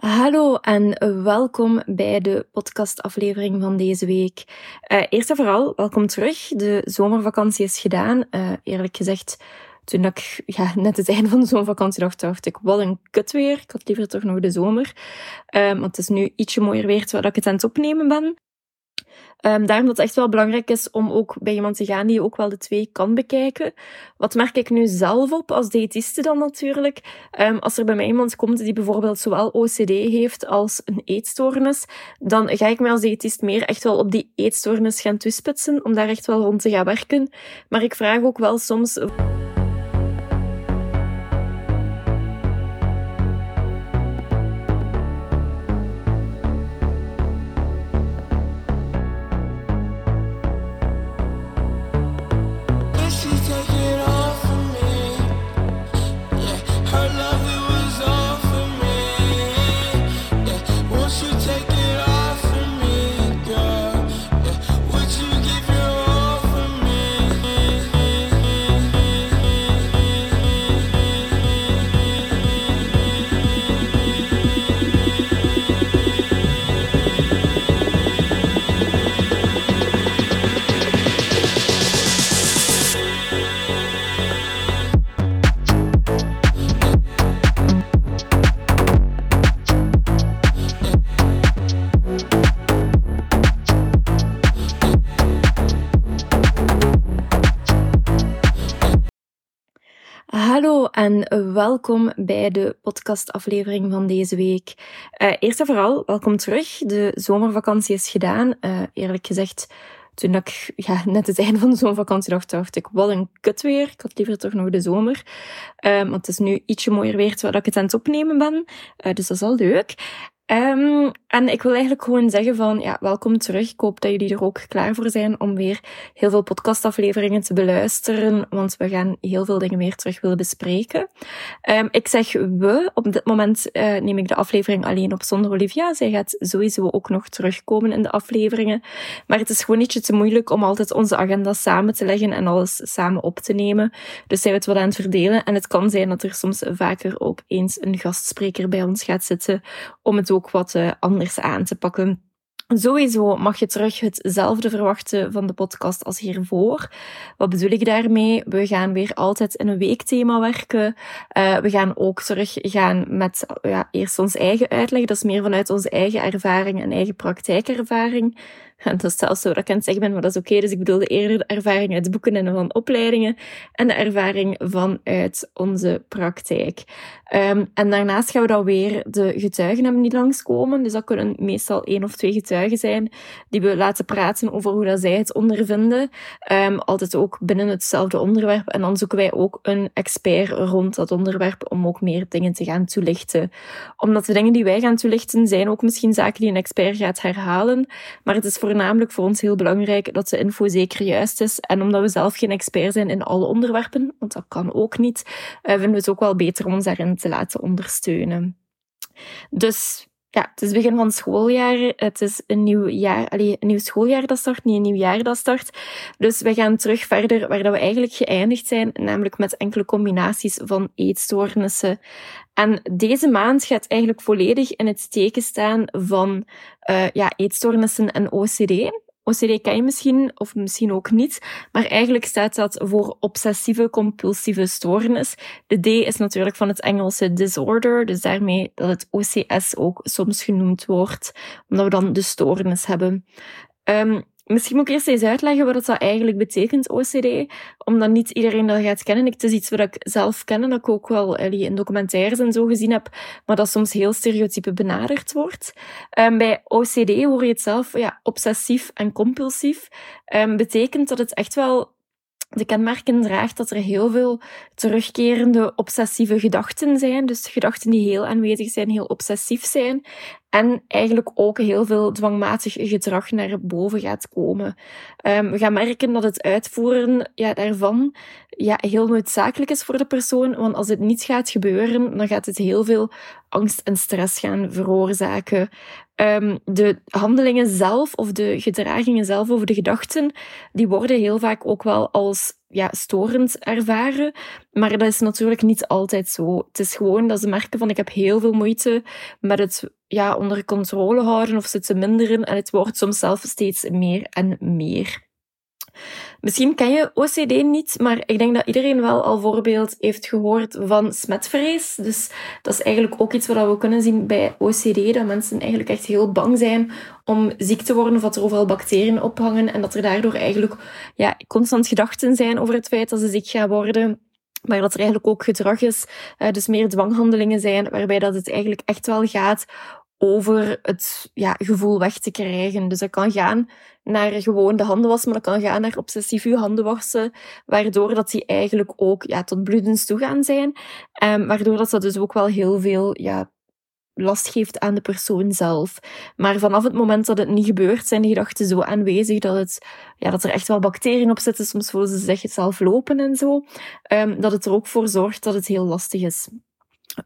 Hallo en welkom bij de podcastaflevering van deze week. Uh, eerst en vooral, welkom terug. De zomervakantie is gedaan. Uh, eerlijk gezegd, toen ik ja, net het einde van de zomervakantie dacht, dacht ik, wat een kut weer. Ik had liever toch nog de zomer. Uh, want het is nu ietsje mooier weer terwijl ik het aan het opnemen ben. Um, daarom dat het echt wel belangrijk is om ook bij iemand te gaan die ook wel de twee kan bekijken. Wat merk ik nu zelf op als diëtiste dan natuurlijk? Um, als er bij mij iemand komt die bijvoorbeeld zowel OCD heeft als een eetstoornis, dan ga ik mij als diëtist meer echt wel op die eetstoornis gaan toespitsen, om daar echt wel rond te gaan werken. Maar ik vraag ook wel soms... en welkom bij de podcastaflevering van deze week. Uh, eerst en vooral, welkom terug. De zomervakantie is gedaan. Uh, eerlijk gezegd, toen ik ja, net het einde van de zomervakantie dacht, dacht ik, wat een kut weer. Ik had liever toch nog de zomer. Uh, want het is nu ietsje mooier weer terwijl ik het aan het opnemen ben. dus dat is al leuk. Um, en ik wil eigenlijk gewoon zeggen van, ja, welkom terug. Ik hoop dat jullie er ook klaar voor zijn om weer heel veel podcastafleveringen te beluisteren, want we gaan heel veel dingen meer terug willen bespreken. Um, ik zeg we, op dit moment uh, neem ik de aflevering alleen op zonder Olivia. Zij gaat sowieso ook nog terugkomen in de afleveringen. Maar het is gewoon ietsje te moeilijk om altijd onze agenda samen te leggen en alles samen op te nemen. Dus zijn we het wel aan het verdelen. En het kan zijn dat er soms vaker ook eens een gastspreker bij ons gaat zitten om het ook wat uh, anders aan te pakken. Sowieso mag je terug hetzelfde verwachten van de podcast als hiervoor. Wat bedoel ik daarmee? We gaan weer altijd in een weekthema werken. Uh, we gaan ook terug gaan met ja, eerst ons eigen uitleg. Dat is meer vanuit onze eigen ervaring en eigen praktijkervaring. En dat is zelfs zo dat ik aan het zeggen ben, maar dat is oké. Dus ik bedoel de eerder de ervaring uit boeken en van opleidingen en de ervaring vanuit onze praktijk. Um, en daarnaast gaan we dan weer de getuigen hebben die langskomen. Dus dat kunnen meestal één of twee getuigen zijn die we laten praten over hoe dat zij het ondervinden. Um, altijd ook binnen hetzelfde onderwerp. En dan zoeken wij ook een expert rond dat onderwerp om ook meer dingen te gaan toelichten. Omdat de dingen die wij gaan toelichten zijn ook misschien zaken die een expert gaat herhalen. Maar het is voor voornamelijk voor ons heel belangrijk dat de info zeker juist is. En omdat we zelf geen expert zijn in alle onderwerpen, want dat kan ook niet, uh, vinden we het ook wel beter om ons daarin te laten ondersteunen. Dus ja, het is begin van schooljaar. Het is een nieuw jaar, allee, een nieuw schooljaar dat start, niet een nieuw jaar dat start. Dus we gaan terug verder waar dat we eigenlijk geëindigd zijn, namelijk met enkele combinaties van eetstoornissen. En deze maand gaat eigenlijk volledig in het teken staan van uh, ja, eetstoornissen en OCD. OCD ken je misschien, of misschien ook niet, maar eigenlijk staat dat voor obsessieve compulsieve stoornis. De D is natuurlijk van het Engelse disorder, dus daarmee dat het OCS ook soms genoemd wordt, omdat we dan de stoornis hebben. Um, Misschien moet ik eerst eens uitleggen wat dat eigenlijk betekent, OCD. Omdat niet iedereen dat gaat kennen. Het is iets wat ik zelf ken en dat ik ook wel in documentaires en zo gezien heb. Maar dat soms heel stereotype benaderd wordt. Um, bij OCD hoor je het zelf ja, obsessief en compulsief. Um, betekent dat het echt wel de kenmerken draagt dat er heel veel terugkerende obsessieve gedachten zijn. Dus gedachten die heel aanwezig zijn, heel obsessief zijn. En eigenlijk ook heel veel dwangmatig gedrag naar boven gaat komen. Um, we gaan merken dat het uitvoeren ja, daarvan ja, heel noodzakelijk is voor de persoon. Want als het niet gaat gebeuren, dan gaat het heel veel angst en stress gaan veroorzaken. Um, de handelingen zelf of de gedragingen zelf over de gedachten, die worden heel vaak ook wel als ja, storend ervaren. Maar dat is natuurlijk niet altijd zo. Het is gewoon dat ze merken van ik heb heel veel moeite met het ja, onder controle houden of ze te minderen. En het wordt soms zelf steeds meer en meer. Misschien ken je OCD niet, maar ik denk dat iedereen wel al voorbeeld heeft gehoord van smetvrees. Dus dat is eigenlijk ook iets wat we kunnen zien bij OCD, dat mensen eigenlijk echt heel bang zijn om ziek te worden of dat er overal bacteriën ophangen en dat er daardoor eigenlijk ja, constant gedachten zijn over het feit dat ze ziek gaan worden. Maar dat er eigenlijk ook gedrag is, uh, dus meer dwanghandelingen zijn, waarbij dat het eigenlijk echt wel gaat over het ja, gevoel weg te krijgen. Dus dat kan gaan naar gewoon de handen wassen, maar dat kan gaan naar obsessief je handen wassen, waardoor dat die eigenlijk ook ja, tot bloedens toe gaan zijn. Um, waardoor dat, dat dus ook wel heel veel ja, last geeft aan de persoon zelf. Maar vanaf het moment dat het niet gebeurt, zijn de gedachten zo aanwezig dat, het, ja, dat er echt wel bacteriën op zitten. Soms voelen ze zich zelf lopen en zo. Um, dat het er ook voor zorgt dat het heel lastig is.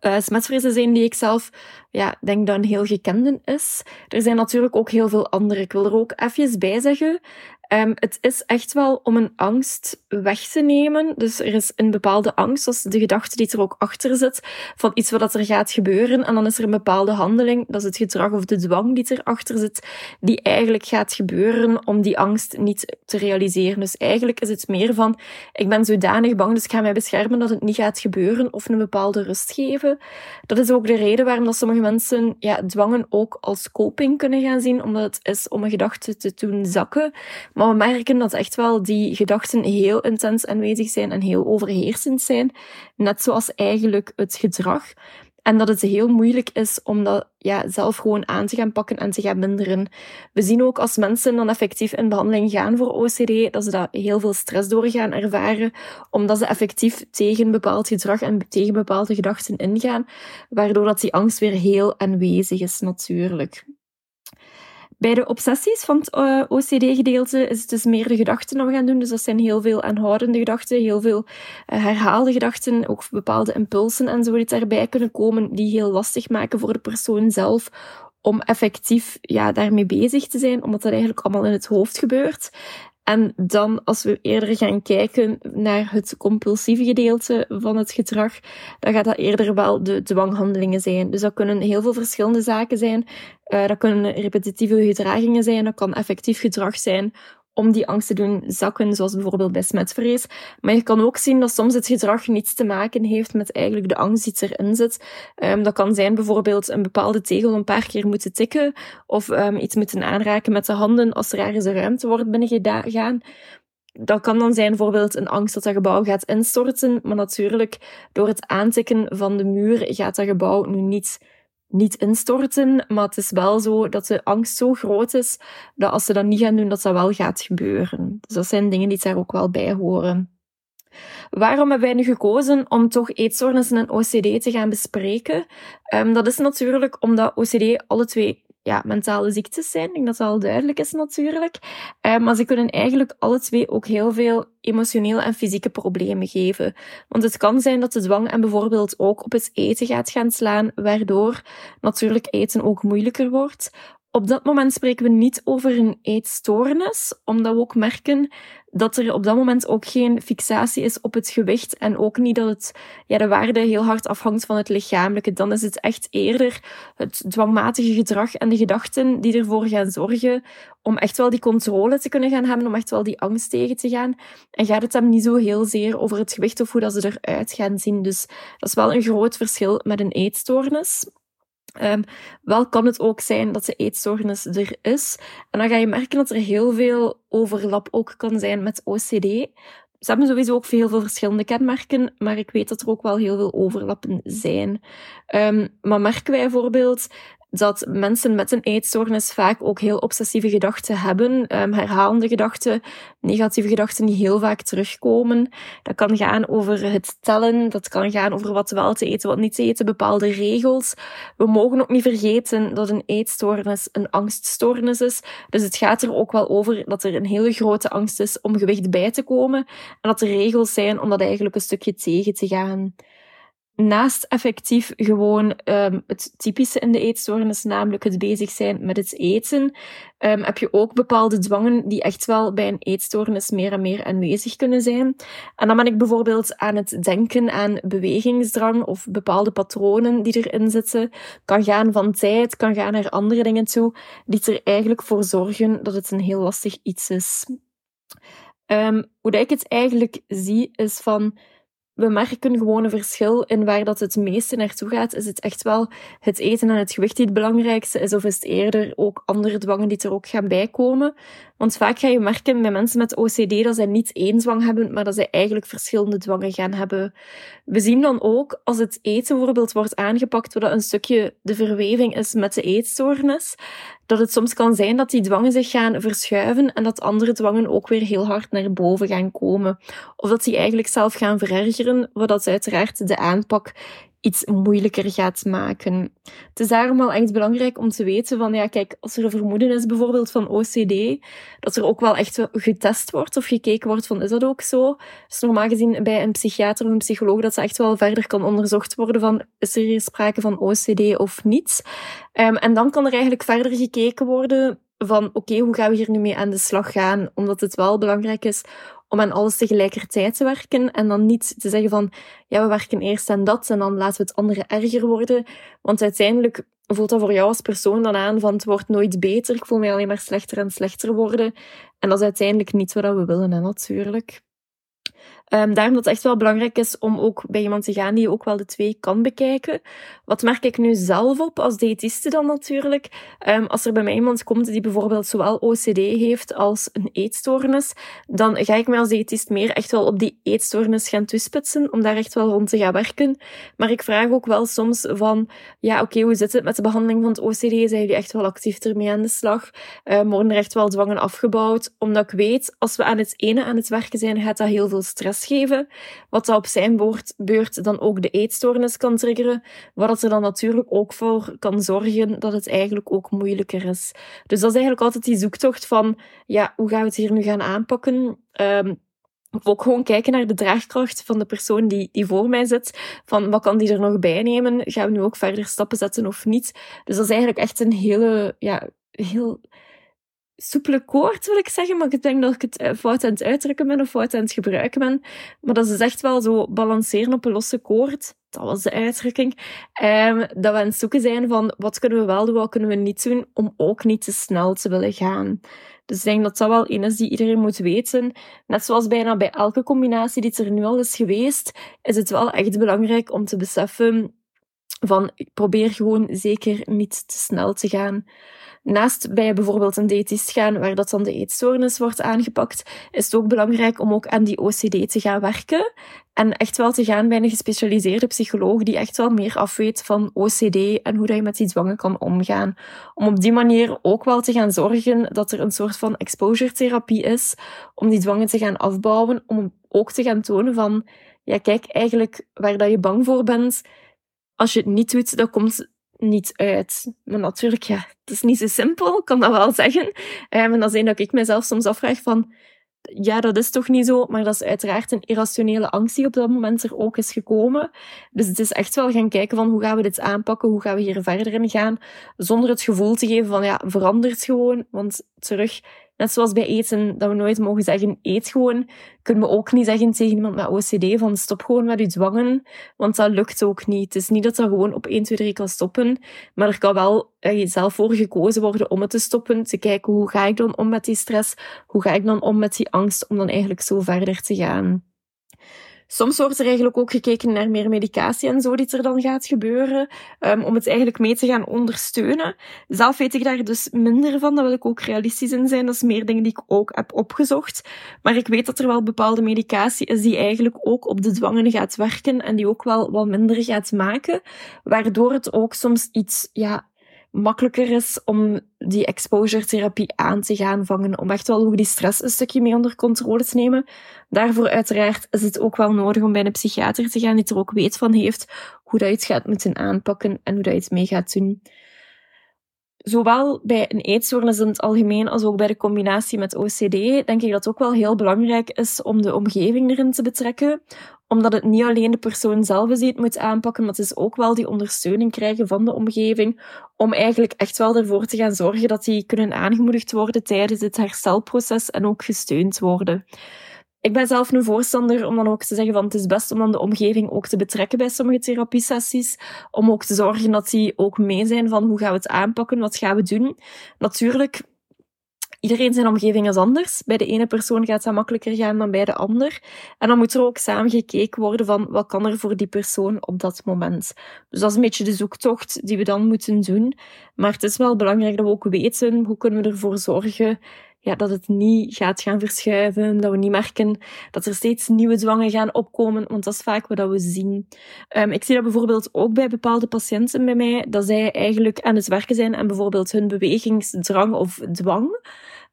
Uh, smetvrees is een die ik zelf ja, denk dat een heel gekende is. Er zijn natuurlijk ook heel veel andere. Ik wil er ook even bij zeggen. Um, het is echt wel om een angst weg te nemen. Dus er is een bepaalde angst, dat de gedachte die er ook achter zit, van iets wat er gaat gebeuren. En dan is er een bepaalde handeling, dat is het gedrag of de dwang die erachter zit, die eigenlijk gaat gebeuren om die angst niet te realiseren. Dus eigenlijk is het meer van, ik ben zodanig bang, dus ik ga mij beschermen dat het niet gaat gebeuren of een bepaalde rust geven. Dat is ook de reden waarom dat sommige mensen ja, dwangen ook als coping kunnen gaan zien, omdat het is om een gedachte te doen zakken. Maar we merken dat echt wel die gedachten heel intens aanwezig zijn en heel overheersend zijn. Net zoals eigenlijk het gedrag. En dat het heel moeilijk is om dat ja, zelf gewoon aan te gaan pakken en te gaan minderen. We zien ook als mensen dan effectief in behandeling gaan voor OCD, dat ze daar heel veel stress door gaan ervaren, omdat ze effectief tegen bepaald gedrag en tegen bepaalde gedachten ingaan, waardoor dat die angst weer heel aanwezig is natuurlijk. Bij de obsessies van het eh, OCD-gedeelte is het dus meer de gedachten dat we gaan doen. Dus dat zijn heel veel aanhoudende gedachten, heel veel uh, herhaalde gedachten, ook bepaalde impulsen en zo die daarbij kunnen komen, die heel lastig maken voor de persoon zelf om effectief ja, daarmee bezig te zijn, omdat dat eigenlijk allemaal in het hoofd gebeurt. En dan, als we eerder gaan kijken naar het compulsieve gedeelte van het gedrag, dan gaat dat eerder wel de dwanghandelingen zijn. Dus dat kunnen heel veel verschillende zaken zijn. Uh, dat kunnen repetitieve gedragingen zijn, dat kan effectief gedrag zijn om die angst te doen zakken, zoals bijvoorbeeld bij smetvrees. Maar je kan ook zien dat soms het gedrag niets te maken heeft met eigenlijk de angst die erin zit. Um, dat kan zijn bijvoorbeeld een bepaalde tegel een paar keer moeten tikken, of um, iets moeten aanraken met de handen als er ergens een ruimte wordt binnengegaan. Dat kan dan zijn bijvoorbeeld een angst dat dat gebouw gaat instorten, maar natuurlijk door het aantikken van de muur gaat dat gebouw nu niet niet instorten, maar het is wel zo dat de angst zo groot is dat als ze dat niet gaan doen, dat dat wel gaat gebeuren. Dus dat zijn dingen die daar ook wel bij horen. Waarom hebben wij nu gekozen om toch eetstoornissen en OCD te gaan bespreken? Um, dat is natuurlijk omdat OCD alle twee ja, mentale ziektes zijn. Ik denk dat dat al duidelijk is natuurlijk. Uh, maar ze kunnen eigenlijk alle twee ook heel veel emotionele en fysieke problemen geven. Want het kan zijn dat de dwang en bijvoorbeeld ook op het eten gaat gaan slaan, waardoor natuurlijk eten ook moeilijker wordt. Op dat moment spreken we niet over een eetstoornis, omdat we ook merken dat er op dat moment ook geen fixatie is op het gewicht en ook niet dat het, ja, de waarde heel hard afhangt van het lichamelijke. Dan is het echt eerder het dwangmatige gedrag en de gedachten die ervoor gaan zorgen om echt wel die controle te kunnen gaan hebben, om echt wel die angst tegen te gaan. En gaat het dan niet zo heel zeer over het gewicht of hoe dat ze eruit gaan zien. Dus dat is wel een groot verschil met een eetstoornis. Um, wel kan het ook zijn dat de eetstoornis er is. En dan ga je merken dat er heel veel overlap ook kan zijn met OCD. Ze hebben sowieso ook veel, veel verschillende kenmerken, maar ik weet dat er ook wel heel veel overlappen zijn. Um, maar merken wij bijvoorbeeld dat mensen met een eetstoornis vaak ook heel obsessieve gedachten hebben, um, herhalende gedachten, negatieve gedachten die heel vaak terugkomen. Dat kan gaan over het tellen, dat kan gaan over wat wel te eten, wat niet te eten, bepaalde regels. We mogen ook niet vergeten dat een eetstoornis een angststoornis is. Dus het gaat er ook wel over dat er een hele grote angst is om gewicht bij te komen en dat er regels zijn om dat eigenlijk een stukje tegen te gaan. Naast effectief gewoon um, het typische in de eetstoornis, namelijk het bezig zijn met het eten, um, heb je ook bepaalde dwangen die echt wel bij een eetstoornis meer en meer aanwezig kunnen zijn. En dan ben ik bijvoorbeeld aan het denken aan bewegingsdrang of bepaalde patronen die erin zitten. Kan gaan van tijd, kan gaan naar andere dingen toe, die er eigenlijk voor zorgen dat het een heel lastig iets is. Um, hoe dat ik het eigenlijk zie, is van we merken gewoon een verschil in waar dat het meeste naartoe gaat. Is het echt wel het eten en het gewicht die het belangrijkste is, of is het eerder ook andere dwangen die er ook gaan bijkomen? Want vaak ga je merken bij mensen met OCD dat zij niet één dwang hebben, maar dat zij eigenlijk verschillende dwangen gaan hebben. We zien dan ook als het eten bijvoorbeeld wordt aangepakt, dat een stukje de verweving is met de eetstoornis, dat het soms kan zijn dat die dwangen zich gaan verschuiven en dat andere dwangen ook weer heel hard naar boven gaan komen. Of dat die eigenlijk zelf gaan verergeren, wat dat uiteraard de aanpak iets moeilijker gaat maken. Het is daarom wel echt belangrijk om te weten van, ja, kijk, als er een vermoeden is bijvoorbeeld van OCD, dat er ook wel echt getest wordt of gekeken wordt van, is dat ook zo? Dus normaal gezien bij een psychiater of een psycholoog dat ze echt wel verder kan onderzocht worden van, is er hier sprake van OCD of niet? Um, en dan kan er eigenlijk verder gekeken worden van, oké, hoe gaan we hier nu mee aan de slag gaan? Omdat het wel belangrijk is om aan alles tegelijkertijd te werken en dan niet te zeggen van, ja, we werken eerst aan dat en dan laten we het andere erger worden. Want uiteindelijk voelt dat voor jou als persoon dan aan van, het wordt nooit beter, ik voel mij alleen maar slechter en slechter worden. En dat is uiteindelijk niet wat we willen, hè, natuurlijk. Um, daarom dat het echt wel belangrijk is om ook bij iemand te gaan die ook wel de twee kan bekijken. Wat merk ik nu zelf op als diëtiste dan natuurlijk? Um, als er bij mij iemand komt die bijvoorbeeld zowel OCD heeft als een eetstoornis, dan ga ik mij als diëtist meer echt wel op die eetstoornis gaan toespitsen, om daar echt wel rond te gaan werken. Maar ik vraag ook wel soms van, ja oké, hoe zit het met de behandeling van het OCD? Zijn jullie echt wel actief ermee aan de slag? Um, worden er echt wel dwangen afgebouwd? Omdat ik weet, als we aan het ene aan het werken zijn, gaat dat heel veel stress geven, wat dat op zijn beurt dan ook de eetstoornis kan triggeren, wat er dan natuurlijk ook voor kan zorgen dat het eigenlijk ook moeilijker is. Dus dat is eigenlijk altijd die zoektocht van, ja, hoe gaan we het hier nu gaan aanpakken? Um, ook gewoon kijken naar de draagkracht van de persoon die, die voor mij zit. Van wat kan die er nog bij nemen? Gaan we nu ook verder stappen zetten of niet? Dus dat is eigenlijk echt een hele, ja, heel soepele koord, wil ik zeggen. Maar ik denk dat ik het eh, fout aan het uitdrukken ben of fout aan het gebruiken ben. Maar dat is echt wel zo balanceren op een losse koord. Dat was de uitdrukking. Um, dat we aan het zoeken zijn van wat kunnen we wel doen, wat kunnen we niet doen, om ook niet te snel te willen gaan. Dus ik denk dat dat wel een is die iedereen moet weten. Net zoals bijna bij elke combinatie die er nu al is geweest, is het wel echt belangrijk om te beseffen van probeer gewoon zeker niet te snel te gaan. Naast bij bijvoorbeeld een diëtist gaan, waar dat dan de eetstoornis wordt aangepakt, is het ook belangrijk om ook aan die OCD te gaan werken. En echt wel te gaan bij een gespecialiseerde psycholoog die echt wel meer afweet van OCD en hoe dat je met die dwangen kan omgaan. Om op die manier ook wel te gaan zorgen dat er een soort van exposure therapie is, om die dwangen te gaan afbouwen, om ook te gaan tonen van, ja kijk, eigenlijk waar dat je bang voor bent, als je het niet doet, dan komt niet uit. Maar natuurlijk, ja, het is niet zo simpel, kan dat wel zeggen. Um, en dat is een dat ik mezelf soms afvraag van, ja, dat is toch niet zo, maar dat is uiteraard een irrationele angst die op dat moment er ook is gekomen. Dus het is echt wel gaan kijken van hoe gaan we dit aanpakken, hoe gaan we hier verder in gaan, zonder het gevoel te geven van ja, verandert gewoon, want terug, Net zoals bij eten, dat we nooit mogen zeggen, eet gewoon, kunnen we ook niet zeggen tegen iemand met OCD van stop gewoon met je dwangen, want dat lukt ook niet. Het is niet dat dat gewoon op 1, 2, 3 kan stoppen, maar er kan wel eh, zelf voor gekozen worden om het te stoppen, te kijken hoe ga ik dan om met die stress, hoe ga ik dan om met die angst, om dan eigenlijk zo verder te gaan. Soms wordt er eigenlijk ook gekeken naar meer medicatie en zo die er dan gaat gebeuren, um, om het eigenlijk mee te gaan ondersteunen. Zelf weet ik daar dus minder van, daar wil ik ook realistisch in zijn. Dat is meer dingen die ik ook heb opgezocht. Maar ik weet dat er wel bepaalde medicatie is die eigenlijk ook op de dwangen gaat werken en die ook wel wat minder gaat maken, waardoor het ook soms iets, ja, makkelijker is om die exposure therapie aan te gaan vangen. Om echt wel ook die stress een stukje mee onder controle te nemen. Daarvoor uiteraard is het ook wel nodig om bij een psychiater te gaan die er ook weet van heeft hoe dat je het gaat moeten aanpakken en hoe dat je het mee gaat doen. Zowel bij een eetstoornis in het algemeen als ook bij de combinatie met OCD denk ik dat het ook wel heel belangrijk is om de omgeving erin te betrekken. Omdat het niet alleen de persoon zelf is die het moet aanpakken, maar het is ook wel die ondersteuning krijgen van de omgeving om eigenlijk echt wel ervoor te gaan zorgen dat die kunnen aangemoedigd worden tijdens het herstelproces en ook gesteund worden. Ik ben zelf een voorstander om dan ook te zeggen van het is best om dan de omgeving ook te betrekken bij sommige therapiesessies. Om ook te zorgen dat die ook mee zijn van hoe gaan we het aanpakken, wat gaan we doen. Natuurlijk, iedereen zijn omgeving is anders. Bij de ene persoon gaat het makkelijker gaan dan bij de ander. En dan moet er ook samen gekeken worden van wat kan er voor die persoon op dat moment. Dus dat is een beetje de zoektocht die we dan moeten doen. Maar het is wel belangrijk dat we ook weten hoe kunnen we ervoor zorgen ja, dat het niet gaat gaan verschuiven, dat we niet merken dat er steeds nieuwe dwangen gaan opkomen, want dat is vaak wat we zien. Um, ik zie dat bijvoorbeeld ook bij bepaalde patiënten bij mij, dat zij eigenlijk aan het werken zijn aan bijvoorbeeld hun bewegingsdrang of dwang.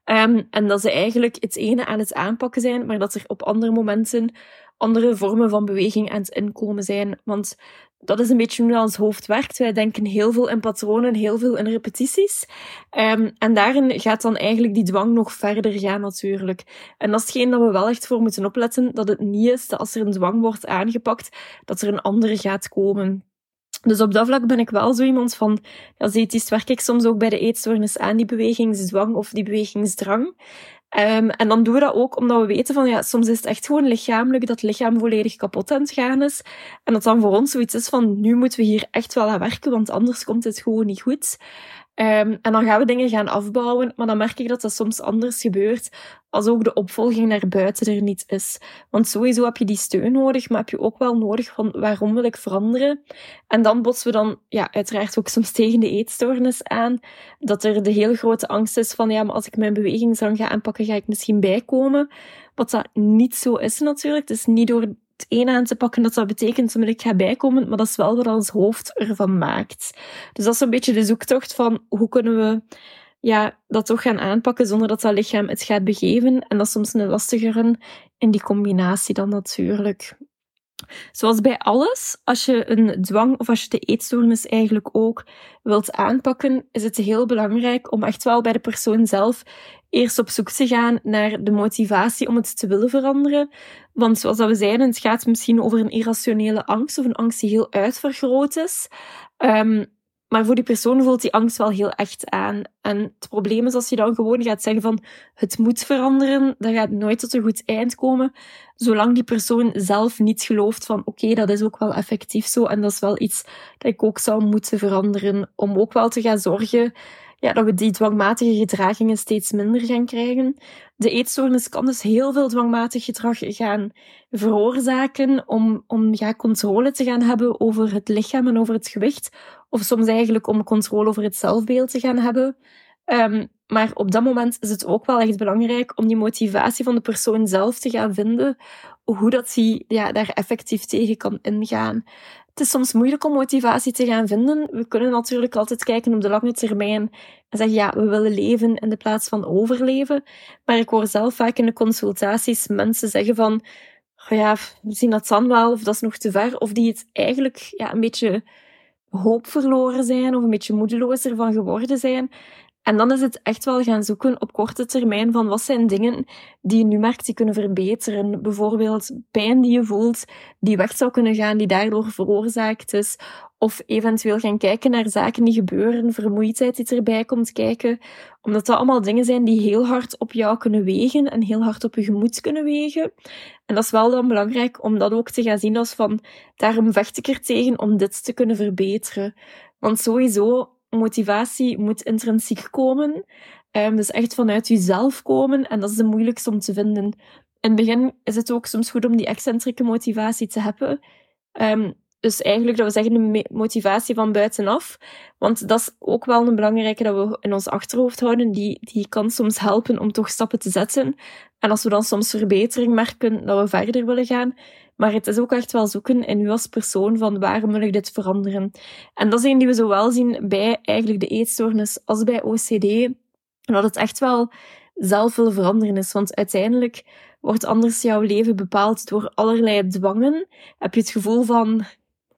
Um, en dat ze eigenlijk het ene aan het aanpakken zijn, maar dat er op andere momenten andere vormen van beweging aan het inkomen zijn. Want dat is een beetje hoe ons hoofd werkt. Wij denken heel veel in patronen, heel veel in repetities. Um, en daarin gaat dan eigenlijk die dwang nog verder gaan natuurlijk. En dat is hetgeen dat we wel echt voor moeten opletten, dat het niet is dat als er een dwang wordt aangepakt, dat er een andere gaat komen. Dus op dat vlak ben ik wel zo iemand van, ja, is werk ik soms ook bij de eetstoornis aan die bewegingsdwang of die bewegingsdrang. Um, en dan doen we dat ook omdat we weten van, ja, soms is het echt gewoon lichamelijk dat het lichaam volledig kapot aan het gaan is. En dat dan voor ons zoiets is van, nu moeten we hier echt wel aan werken, want anders komt het gewoon niet goed. Um, en dan gaan we dingen gaan afbouwen, maar dan merk ik dat dat soms anders gebeurt als ook de opvolging naar buiten er niet is. Want sowieso heb je die steun nodig, maar heb je ook wel nodig van waarom wil ik veranderen? En dan botsen we dan ja, uiteraard ook soms tegen de eetstoornis aan, dat er de heel grote angst is van ja, maar als ik mijn bewegingsdrang ga aanpakken, ga ik misschien bijkomen. Wat dat niet zo is natuurlijk. Het is niet door een aan te pakken dat dat betekent dat ik ga bijkomen, maar dat is wel wat ons hoofd ervan maakt. Dus dat is een beetje de zoektocht van hoe kunnen we ja, dat toch gaan aanpakken zonder dat dat lichaam het gaat begeven. En dat is soms een lastigere in die combinatie dan natuurlijk. Zoals bij alles, als je een dwang of als je de eetstoornis eigenlijk ook wilt aanpakken, is het heel belangrijk om echt wel bij de persoon zelf eerst op zoek te gaan naar de motivatie om het te willen veranderen. Want zoals we zeiden, het gaat misschien over een irrationele angst of een angst die heel uitvergroot is. Um, maar voor die persoon voelt die angst wel heel echt aan. En het probleem is als je dan gewoon gaat zeggen van het moet veranderen, dan gaat nooit tot een goed eind komen, zolang die persoon zelf niet gelooft van oké, dat is ook wel effectief zo en dat is wel iets dat ik ook zou moeten veranderen om ook wel te gaan zorgen ja, dat we die dwangmatige gedragingen steeds minder gaan krijgen. De eetstoornis kan dus heel veel dwangmatig gedrag gaan veroorzaken om, om ja, controle te gaan hebben over het lichaam en over het gewicht. Of soms eigenlijk om controle over het zelfbeeld te gaan hebben. Um, maar op dat moment is het ook wel echt belangrijk om die motivatie van de persoon zelf te gaan vinden, hoe dat hij ja, daar effectief tegen kan ingaan. Het is soms moeilijk om motivatie te gaan vinden. We kunnen natuurlijk altijd kijken op de lange termijn en zeggen, ja, we willen leven in de plaats van overleven. Maar ik hoor zelf vaak in de consultaties mensen zeggen van, oh ja, we zien dat dan wel, of dat is nog te ver, of die het eigenlijk ja, een beetje hoop verloren zijn, of een beetje moedeloos ervan geworden zijn. En dan is het echt wel gaan zoeken op korte termijn van wat zijn dingen die je nu merkt die kunnen verbeteren. Bijvoorbeeld pijn die je voelt, die weg zou kunnen gaan, die daardoor veroorzaakt is. Of eventueel gaan kijken naar zaken die gebeuren, vermoeidheid die erbij komt kijken. Omdat dat allemaal dingen zijn die heel hard op jou kunnen wegen en heel hard op je gemoed kunnen wegen. En dat is wel dan belangrijk om dat ook te gaan zien als van, daarom vecht ik er tegen om dit te kunnen verbeteren. Want sowieso, motivatie moet intrinsiek komen. Um, dus echt vanuit jezelf komen. En dat is de moeilijkste om te vinden. In het begin is het ook soms goed om die excentrieke motivatie te hebben. Um, dus eigenlijk dat we zeggen de motivatie van buitenaf. Want dat is ook wel een belangrijke dat we in ons achterhoofd houden. Die, die kan soms helpen om toch stappen te zetten. En als we dan soms verbetering merken, dat we verder willen gaan. Maar het is ook echt wel zoeken in u als persoon van waarom wil ik dit veranderen. En dat is een die we zowel zien bij eigenlijk de eetstoornis als bij OCD. Dat het echt wel zelf willen veranderen is. Want uiteindelijk wordt anders jouw leven bepaald door allerlei dwangen. Heb je het gevoel van,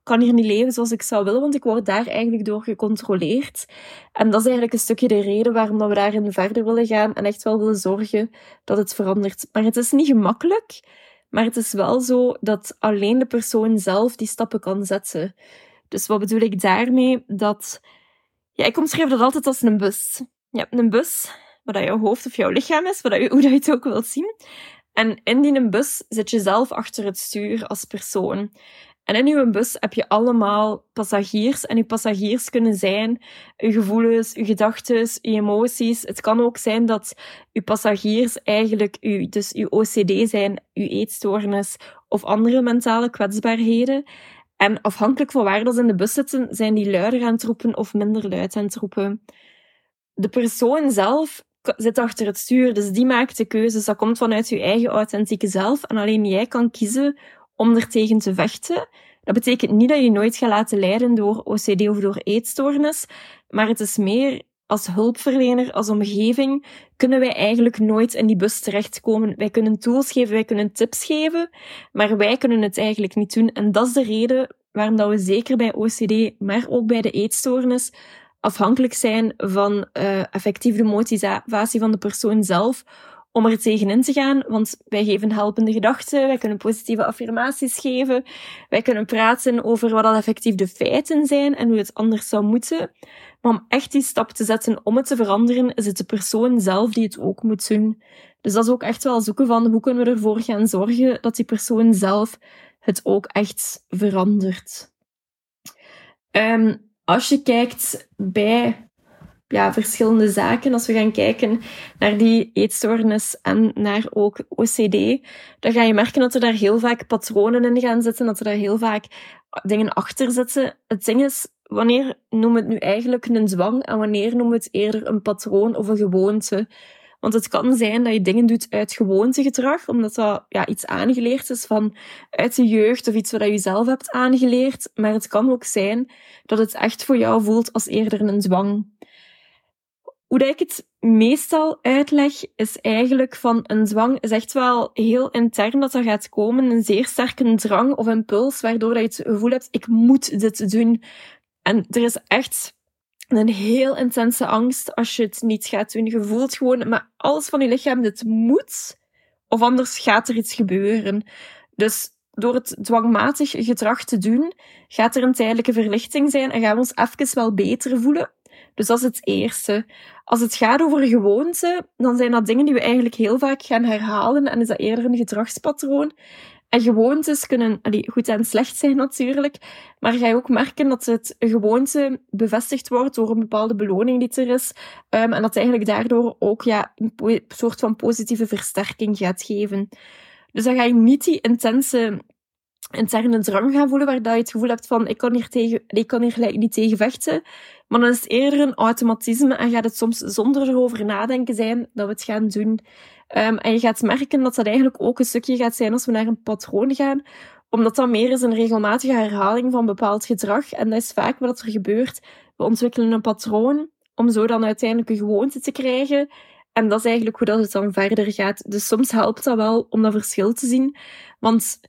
kan hier niet leven zoals ik zou willen, want ik word daar eigenlijk door gecontroleerd. En dat is eigenlijk een stukje de reden waarom we daarin verder willen gaan en echt wel willen zorgen dat het verandert. Maar het is niet gemakkelijk. Maar het is wel zo dat alleen de persoon zelf die stappen kan zetten. Dus wat bedoel ik daarmee? Dat, ja, ik omschrijf dat altijd als een bus. Je hebt een bus, wat dat jouw hoofd of jouw lichaam is, wat je, hoe dat je het ook wilt zien. En in die bus zit je zelf achter het stuur als persoon. En in uw bus heb je allemaal passagiers. En uw passagiers kunnen zijn uw gevoelens, uw gedachten, uw emoties. Het kan ook zijn dat uw passagiers eigenlijk uw, dus uw OCD zijn, uw eetstoornis of andere mentale kwetsbaarheden. En afhankelijk van waar dat ze in de bus zitten, zijn die luider aan het roepen of minder luid aan het roepen. De persoon zelf zit achter het stuur, dus die maakt de keuzes. Dat komt vanuit je eigen authentieke zelf. En alleen jij kan kiezen om er tegen te vechten. Dat betekent niet dat je nooit gaat laten leiden door OCD of door eetstoornis, maar het is meer als hulpverlener, als omgeving, kunnen wij eigenlijk nooit in die bus terechtkomen. Wij kunnen tools geven, wij kunnen tips geven, maar wij kunnen het eigenlijk niet doen. En dat is de reden waarom dat we zeker bij OCD, maar ook bij de eetstoornis, afhankelijk zijn van uh, effectief de motivatie van de persoon zelf om er tegenin te gaan, want wij geven helpende gedachten, wij kunnen positieve affirmaties geven, wij kunnen praten over wat al effectief de feiten zijn en hoe het anders zou moeten. Maar om echt die stap te zetten om het te veranderen, is het de persoon zelf die het ook moet doen. Dus dat is ook echt wel zoeken van hoe kunnen we ervoor gaan zorgen dat die persoon zelf het ook echt verandert. Um, als je kijkt bij ja, verschillende zaken. Als we gaan kijken naar die eetstoornis en naar ook OCD, dan ga je merken dat er daar heel vaak patronen in gaan zitten, dat er daar heel vaak dingen achter zitten. Het ding is, wanneer noemen we het nu eigenlijk een zwang en wanneer noemen we het eerder een patroon of een gewoonte? Want het kan zijn dat je dingen doet uit gewoontegedrag, omdat dat ja, iets aangeleerd is van uit de jeugd of iets wat je zelf hebt aangeleerd. Maar het kan ook zijn dat het echt voor jou voelt als eerder een zwang. Hoe dat ik het meestal uitleg, is eigenlijk van een zwang is echt wel heel intern dat er gaat komen. Een zeer sterke drang of impuls, waardoor dat je het gevoel hebt, ik moet dit doen. En er is echt een heel intense angst als je het niet gaat doen. Je voelt gewoon, maar alles van je lichaam, dit moet. Of anders gaat er iets gebeuren. Dus door het dwangmatig gedrag te doen, gaat er een tijdelijke verlichting zijn en gaan we ons even wel beter voelen. Dus dat is het eerste. Als het gaat over gewoonten, dan zijn dat dingen die we eigenlijk heel vaak gaan herhalen en is dat eerder een gedragspatroon. En gewoontes kunnen goed en slecht zijn natuurlijk, maar ga je ook merken dat het gewoonte bevestigd wordt door een bepaalde beloning die er is, um, en dat eigenlijk daardoor ook ja, een soort van positieve versterking gaat geven. Dus dan ga je niet die intense interne drang gaan voelen, waar je het gevoel hebt van ik kan hier, tegen, ik kan hier gelijk niet tegen vechten. Maar dan is het eerder een automatisme en gaat het soms zonder erover nadenken zijn dat we het gaan doen. Um, en je gaat merken dat dat eigenlijk ook een stukje gaat zijn als we naar een patroon gaan, omdat dat meer is een regelmatige herhaling van bepaald gedrag. En dat is vaak wat er gebeurt. We ontwikkelen een patroon om zo dan uiteindelijk een gewoonte te krijgen. En dat is eigenlijk hoe dat het dan verder gaat. Dus soms helpt dat wel om dat verschil te zien. Want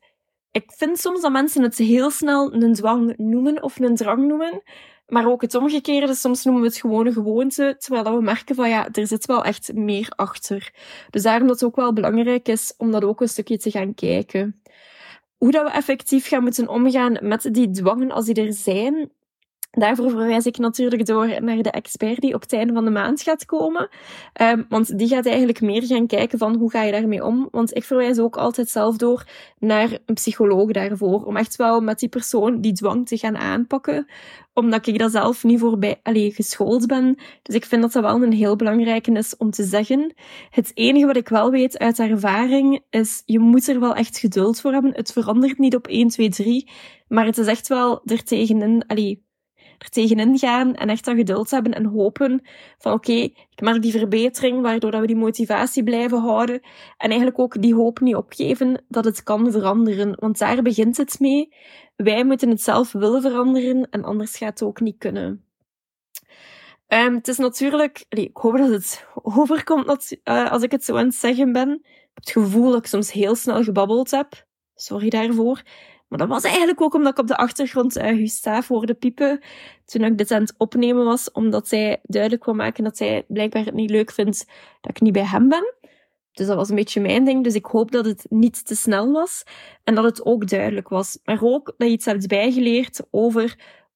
ik vind soms dat mensen het heel snel een dwang noemen of een drang noemen. Maar ook het omgekeerde, soms noemen we het gewoon een gewoonte, terwijl we merken van ja, er zit wel echt meer achter. Dus daarom dat het ook wel belangrijk is om dat ook een stukje te gaan kijken. Hoe dat we effectief gaan moeten omgaan met die dwangen als die er zijn, Daarvoor verwijs ik natuurlijk door naar de expert die op het einde van de maand gaat komen. Um, want die gaat eigenlijk meer gaan kijken van hoe ga je daarmee om. Want ik verwijs ook altijd zelf door naar een psycholoog daarvoor. Om echt wel met die persoon die dwang te gaan aanpakken. Omdat ik dat zelf niet voorbij allee, geschoold ben. Dus ik vind dat dat wel een heel belangrijke is om te zeggen. Het enige wat ik wel weet uit ervaring is, je moet er wel echt geduld voor hebben. Het verandert niet op 1, 2, 3. Maar het is echt wel er tegenin, allee, er tegenin gaan en echt dat geduld hebben en hopen van oké, ik merk die verbetering, waardoor dat we die motivatie blijven houden. En eigenlijk ook die hoop niet opgeven dat het kan veranderen. Want daar begint het mee. Wij moeten het zelf willen veranderen en anders gaat het ook niet kunnen. Um, het is natuurlijk, ik hoop dat het overkomt uh, als ik het zo aan het zeggen ben. Ik heb het gevoel dat ik soms heel snel gebabbeld heb. Sorry daarvoor. Maar dat was eigenlijk ook omdat ik op de achtergrond uh, Gustave hoorde piepen toen ik dit aan het opnemen was, omdat zij duidelijk wil maken dat zij blijkbaar het niet leuk vindt dat ik niet bij hem ben. Dus dat was een beetje mijn ding. Dus ik hoop dat het niet te snel was en dat het ook duidelijk was. Maar ook dat je iets hebt bijgeleerd over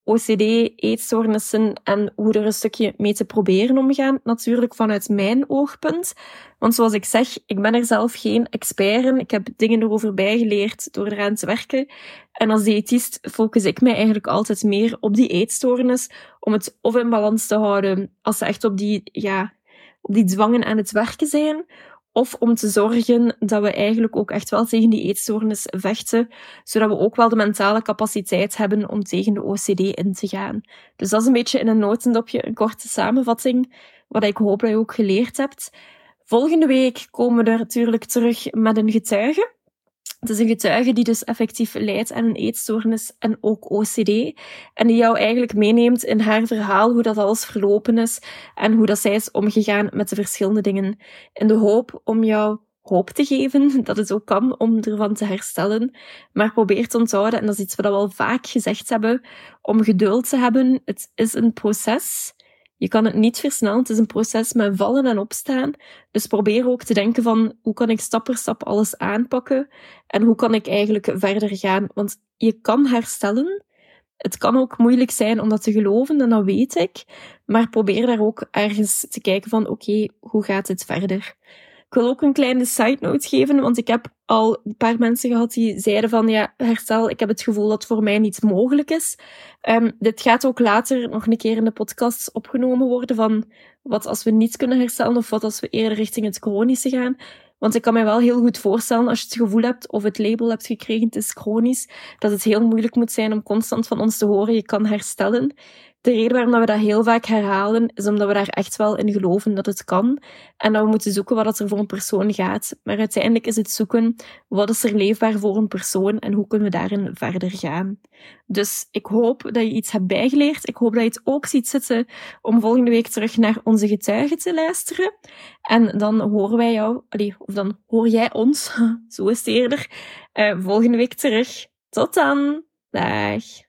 OCD, eetstoornissen en hoe er een stukje mee te proberen omgaan. Natuurlijk vanuit mijn oogpunt. Want zoals ik zeg, ik ben er zelf geen expert in. Ik heb dingen erover bijgeleerd door eraan te werken. En als diëtist focus ik mij eigenlijk altijd meer op die eetstoornis, om het of in balans te houden als ze echt op die, ja, op die dwangen aan het werken zijn, of om te zorgen dat we eigenlijk ook echt wel tegen die eetstoornis vechten, zodat we ook wel de mentale capaciteit hebben om tegen de OCD in te gaan. Dus dat is een beetje in een notendopje een korte samenvatting, wat ik hoop dat je ook geleerd hebt. Volgende week komen we er natuurlijk terug met een getuige. Het is een getuige die dus effectief leidt aan een eetstoornis en ook OCD. En die jou eigenlijk meeneemt in haar verhaal, hoe dat alles verlopen is en hoe dat zij is omgegaan met de verschillende dingen. In de hoop om jou hoop te geven dat het ook kan om ervan te herstellen. Maar probeer te onthouden, en dat is iets wat we al vaak gezegd hebben, om geduld te hebben. Het is een proces. Je kan het niet versnellen. Het is een proces met vallen en opstaan. Dus probeer ook te denken van hoe kan ik stap per stap alles aanpakken en hoe kan ik eigenlijk verder gaan. Want je kan herstellen. Het kan ook moeilijk zijn om dat te geloven en dat weet ik. Maar probeer daar ook ergens te kijken van oké, hoe gaat het verder? Ik wil ook een kleine side note geven, want ik heb al een paar mensen gehad die zeiden van ja, herstel, ik heb het gevoel dat voor mij niet mogelijk is. Um, dit gaat ook later nog een keer in de podcast opgenomen worden van wat als we niet kunnen herstellen of wat als we eerder richting het chronische gaan. Want ik kan me wel heel goed voorstellen, als je het gevoel hebt of het label hebt gekregen, het is chronisch, dat het heel moeilijk moet zijn om constant van ons te horen, je kan herstellen. De reden waarom we dat heel vaak herhalen, is omdat we daar echt wel in geloven dat het kan. En dat we moeten zoeken wat er voor een persoon gaat. Maar uiteindelijk is het zoeken, wat is er leefbaar voor een persoon en hoe kunnen we daarin verder gaan. Dus ik hoop dat je iets hebt bijgeleerd. Ik hoop dat je het ook ziet zitten om volgende week terug naar onze getuigen te luisteren. En dan horen wij jou, of dan hoor jij ons, zo is het eerder, uh, volgende week terug. Tot dan. Dag.